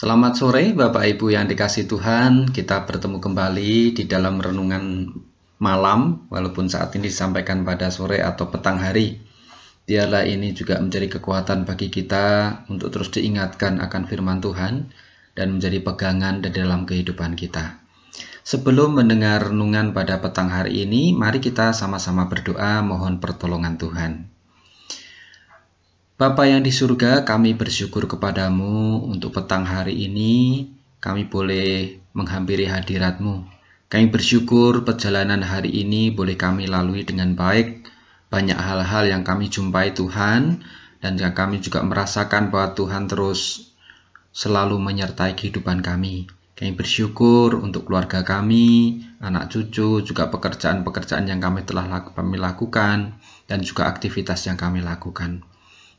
Selamat sore Bapak Ibu yang dikasih Tuhan. Kita bertemu kembali di dalam renungan malam Walaupun saat ini disampaikan pada sore atau petang hari. Biarlah ini juga menjadi kekuatan bagi kita Untuk terus diingatkan akan firman Tuhan Dan menjadi pegangan di dalam kehidupan kita. Sebelum mendengar renungan pada petang hari ini Mari kita sama-sama berdoa mohon pertolongan Tuhan Bapa yang di surga, kami bersyukur kepadamu untuk petang hari ini kami boleh menghampiri hadiratmu. Kami bersyukur perjalanan hari ini boleh kami lalui dengan baik. Banyak hal-hal yang kami jumpai Tuhan dan yang kami juga merasakan bahwa Tuhan terus selalu menyertai kehidupan kami. Kami bersyukur untuk keluarga kami, anak cucu, juga pekerjaan-pekerjaan yang kami telah lakukan, dan juga aktivitas yang kami lakukan.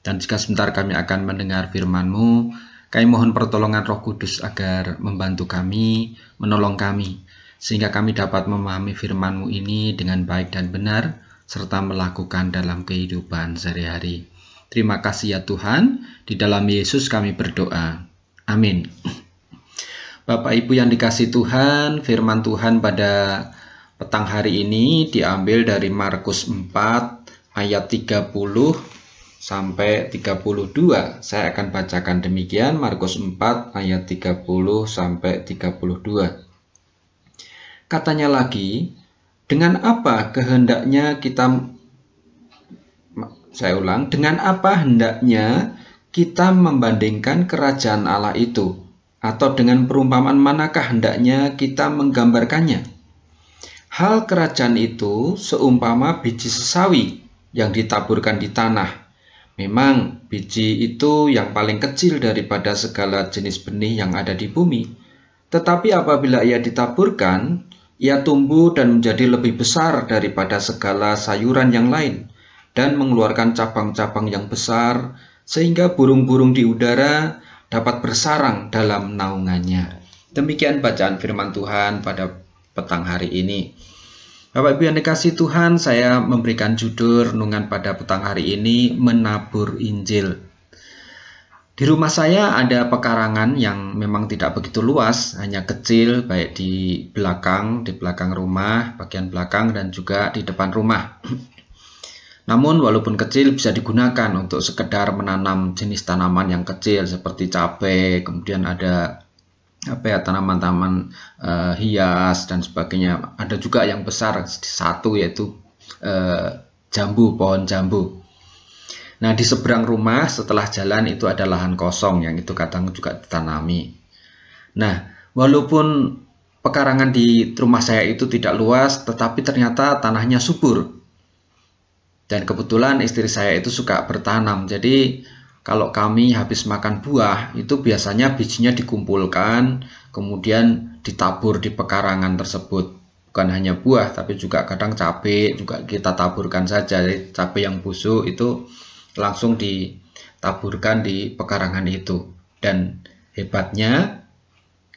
Dan jika sebentar kami akan mendengar firman-Mu, kami mohon pertolongan Roh Kudus agar membantu kami, menolong kami, sehingga kami dapat memahami firman-Mu ini dengan baik dan benar, serta melakukan dalam kehidupan sehari-hari. Terima kasih ya Tuhan, di dalam Yesus kami berdoa. Amin. Bapak Ibu yang dikasih Tuhan, firman Tuhan pada petang hari ini diambil dari Markus 4 ayat 30 sampai 32. Saya akan bacakan demikian Markus 4 ayat 30 sampai 32. Katanya lagi, dengan apa kehendaknya kita saya ulang, dengan apa hendaknya kita membandingkan kerajaan Allah itu atau dengan perumpamaan manakah hendaknya kita menggambarkannya? Hal kerajaan itu seumpama biji sesawi yang ditaburkan di tanah Memang biji itu yang paling kecil daripada segala jenis benih yang ada di bumi. Tetapi apabila ia ditaburkan, ia tumbuh dan menjadi lebih besar daripada segala sayuran yang lain dan mengeluarkan cabang-cabang yang besar sehingga burung-burung di udara dapat bersarang dalam naungannya. Demikian bacaan firman Tuhan pada petang hari ini. Bapak Ibu yang dikasih Tuhan, saya memberikan judul renungan pada petang hari ini menabur Injil. Di rumah saya ada pekarangan yang memang tidak begitu luas, hanya kecil baik di belakang, di belakang rumah, bagian belakang dan juga di depan rumah. Namun walaupun kecil bisa digunakan untuk sekedar menanam jenis tanaman yang kecil seperti cabai, kemudian ada apa ya tanaman-tanaman uh, hias dan sebagainya. Ada juga yang besar satu yaitu uh, jambu, pohon jambu. Nah di seberang rumah setelah jalan itu ada lahan kosong yang itu kadang juga ditanami. Nah walaupun pekarangan di rumah saya itu tidak luas, tetapi ternyata tanahnya subur. Dan kebetulan istri saya itu suka bertanam, jadi kalau kami habis makan buah itu biasanya bijinya dikumpulkan kemudian ditabur di pekarangan tersebut. Bukan hanya buah tapi juga kadang cabai juga kita taburkan saja. Jadi, cabai yang busuk itu langsung ditaburkan di pekarangan itu. Dan hebatnya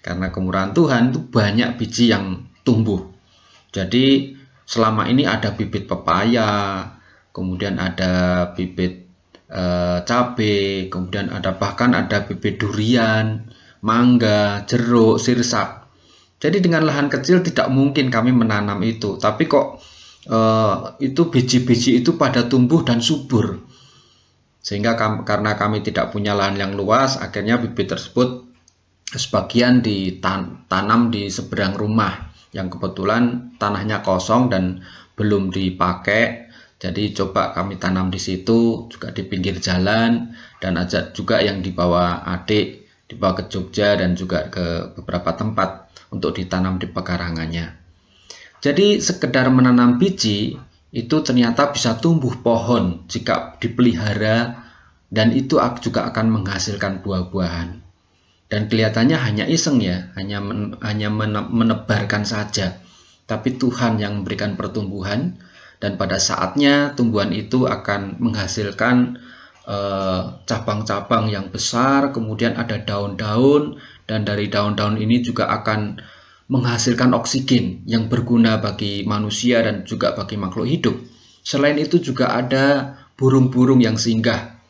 karena kemurahan Tuhan itu banyak biji yang tumbuh. Jadi selama ini ada bibit pepaya kemudian ada bibit e, cabai, kemudian ada bahkan ada bibit durian, mangga, jeruk, sirsak. Jadi dengan lahan kecil tidak mungkin kami menanam itu, tapi kok e, itu biji-biji itu pada tumbuh dan subur. Sehingga kami, karena kami tidak punya lahan yang luas, akhirnya bibit tersebut sebagian ditanam di seberang rumah yang kebetulan tanahnya kosong dan belum dipakai jadi coba kami tanam di situ, juga di pinggir jalan, dan ajak juga yang dibawa adik, dibawa ke Jogja dan juga ke beberapa tempat untuk ditanam di pekarangannya. Jadi sekedar menanam biji itu ternyata bisa tumbuh pohon jika dipelihara dan itu juga akan menghasilkan buah-buahan. Dan kelihatannya hanya iseng ya, hanya men, hanya menebarkan saja. Tapi Tuhan yang memberikan pertumbuhan dan pada saatnya tumbuhan itu akan menghasilkan eh, cabang-cabang uh, yang besar, kemudian ada daun-daun dan dari daun-daun ini juga akan menghasilkan oksigen yang berguna bagi manusia dan juga bagi makhluk hidup. Selain itu juga ada burung-burung yang singgah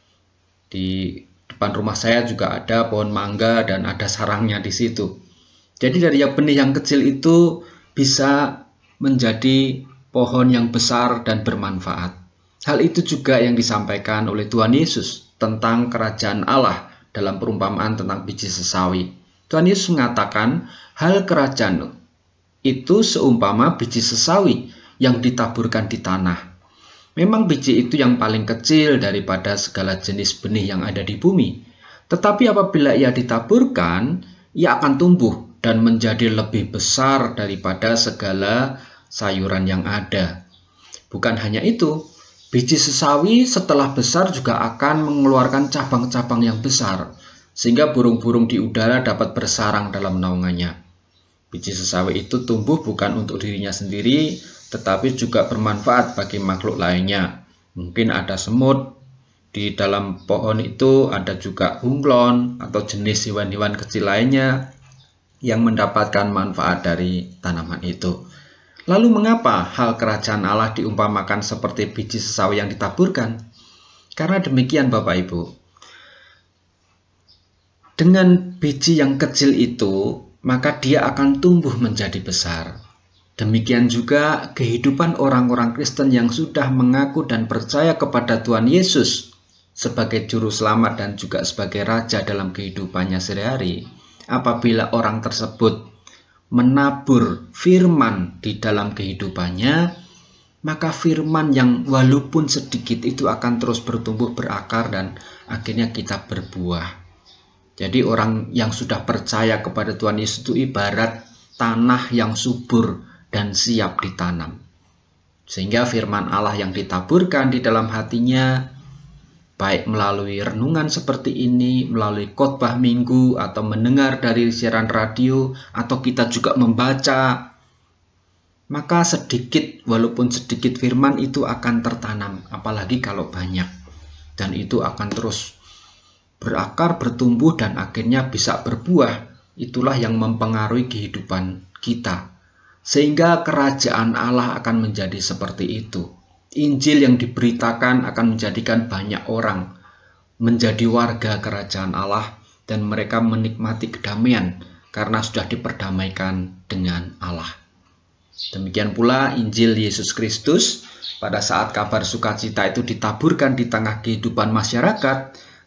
di Depan rumah saya juga ada pohon mangga dan ada sarangnya di situ. Jadi dari yang benih yang kecil itu bisa menjadi pohon yang besar dan bermanfaat. Hal itu juga yang disampaikan oleh Tuhan Yesus tentang kerajaan Allah dalam perumpamaan tentang biji sesawi. Tuhan Yesus mengatakan hal kerajaan itu seumpama biji sesawi yang ditaburkan di tanah. Memang biji itu yang paling kecil daripada segala jenis benih yang ada di bumi. Tetapi apabila ia ditaburkan, ia akan tumbuh dan menjadi lebih besar daripada segala sayuran yang ada. Bukan hanya itu, biji sesawi setelah besar juga akan mengeluarkan cabang-cabang yang besar, sehingga burung-burung di udara dapat bersarang dalam naungannya. Biji sesawi itu tumbuh bukan untuk dirinya sendiri, tetapi juga bermanfaat bagi makhluk lainnya. Mungkin ada semut, di dalam pohon itu ada juga bunglon atau jenis hewan-hewan kecil lainnya yang mendapatkan manfaat dari tanaman itu. Lalu mengapa hal kerajaan Allah diumpamakan seperti biji sesawi yang ditaburkan? Karena demikian Bapak Ibu. Dengan biji yang kecil itu, maka dia akan tumbuh menjadi besar. Demikian juga kehidupan orang-orang Kristen yang sudah mengaku dan percaya kepada Tuhan Yesus sebagai juru selamat dan juga sebagai raja dalam kehidupannya sehari-hari apabila orang tersebut menabur firman di dalam kehidupannya, maka firman yang walaupun sedikit itu akan terus bertumbuh berakar dan akhirnya kita berbuah. Jadi orang yang sudah percaya kepada Tuhan Yesus itu ibarat tanah yang subur dan siap ditanam. Sehingga firman Allah yang ditaburkan di dalam hatinya baik melalui renungan seperti ini, melalui khotbah minggu, atau mendengar dari siaran radio, atau kita juga membaca, maka sedikit, walaupun sedikit firman itu akan tertanam, apalagi kalau banyak, dan itu akan terus berakar, bertumbuh, dan akhirnya bisa berbuah. Itulah yang mempengaruhi kehidupan kita, sehingga kerajaan Allah akan menjadi seperti itu. Injil yang diberitakan akan menjadikan banyak orang menjadi warga kerajaan Allah dan mereka menikmati kedamaian karena sudah diperdamaikan dengan Allah. Demikian pula Injil Yesus Kristus pada saat kabar sukacita itu ditaburkan di tengah kehidupan masyarakat.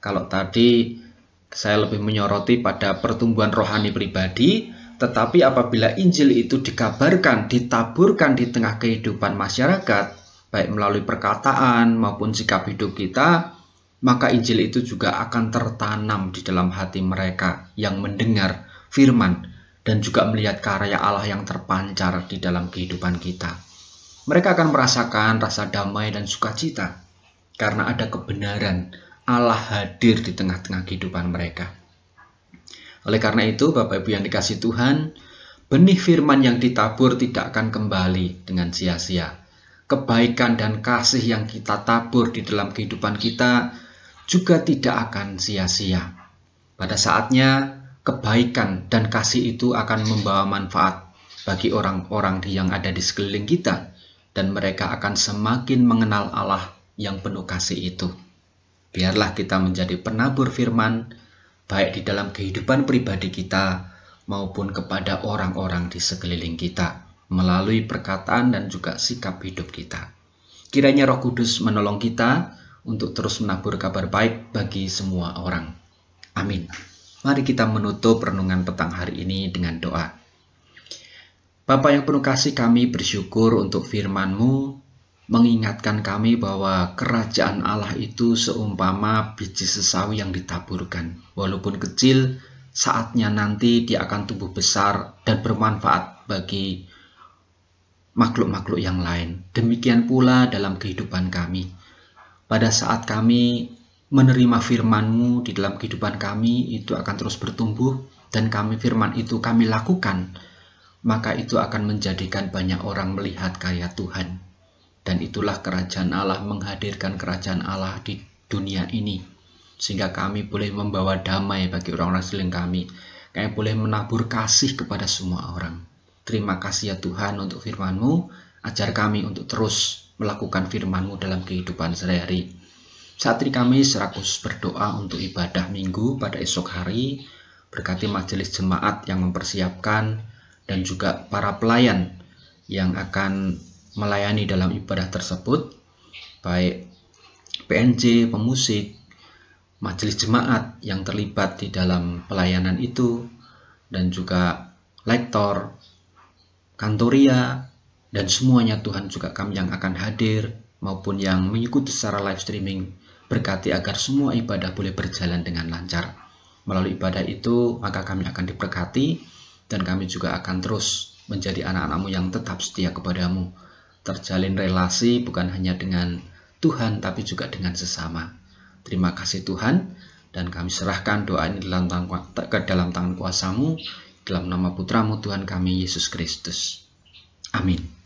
Kalau tadi saya lebih menyoroti pada pertumbuhan rohani pribadi, tetapi apabila Injil itu dikabarkan, ditaburkan di tengah kehidupan masyarakat, baik melalui perkataan maupun sikap hidup kita, maka Injil itu juga akan tertanam di dalam hati mereka yang mendengar firman dan juga melihat karya Allah yang terpancar di dalam kehidupan kita. Mereka akan merasakan rasa damai dan sukacita karena ada kebenaran Allah hadir di tengah-tengah kehidupan mereka. Oleh karena itu, Bapak Ibu yang dikasih Tuhan, benih firman yang ditabur tidak akan kembali dengan sia-sia kebaikan dan kasih yang kita tabur di dalam kehidupan kita juga tidak akan sia-sia. Pada saatnya, kebaikan dan kasih itu akan membawa manfaat bagi orang-orang yang ada di sekeliling kita, dan mereka akan semakin mengenal Allah yang penuh kasih itu. Biarlah kita menjadi penabur firman, baik di dalam kehidupan pribadi kita maupun kepada orang-orang di sekeliling kita melalui perkataan dan juga sikap hidup kita. Kiranya Roh Kudus menolong kita untuk terus menabur kabar baik bagi semua orang. Amin. Mari kita menutup renungan petang hari ini dengan doa. Bapa yang penuh kasih kami bersyukur untuk firman-Mu mengingatkan kami bahwa kerajaan Allah itu seumpama biji sesawi yang ditaburkan. Walaupun kecil, saatnya nanti dia akan tumbuh besar dan bermanfaat bagi makhluk-makhluk yang lain. Demikian pula dalam kehidupan kami. Pada saat kami menerima firman-Mu di dalam kehidupan kami, itu akan terus bertumbuh, dan kami firman itu kami lakukan, maka itu akan menjadikan banyak orang melihat karya Tuhan. Dan itulah kerajaan Allah menghadirkan kerajaan Allah di dunia ini. Sehingga kami boleh membawa damai bagi orang-orang selain kami. Kami boleh menabur kasih kepada semua orang. Terima kasih ya Tuhan untuk firman-Mu. Ajar kami untuk terus melakukan firman-Mu dalam kehidupan sehari-hari. Saat ini kami serakus berdoa untuk ibadah minggu pada esok hari, berkati majelis jemaat yang mempersiapkan dan juga para pelayan yang akan melayani dalam ibadah tersebut, baik PNJ, pemusik, majelis jemaat yang terlibat di dalam pelayanan itu, dan juga lektor, kantoria, dan semuanya Tuhan juga kami yang akan hadir maupun yang mengikuti secara live streaming Berkati agar semua ibadah boleh berjalan dengan lancar. Melalui ibadah itu, maka kami akan diberkati dan kami juga akan terus menjadi anak-anakmu yang tetap setia kepadamu. Terjalin relasi bukan hanya dengan Tuhan, tapi juga dengan sesama. Terima kasih Tuhan, dan kami serahkan doa ini ke dalam tangan kuasamu, dalam nama putramu Tuhan kami, Yesus Kristus. Amin.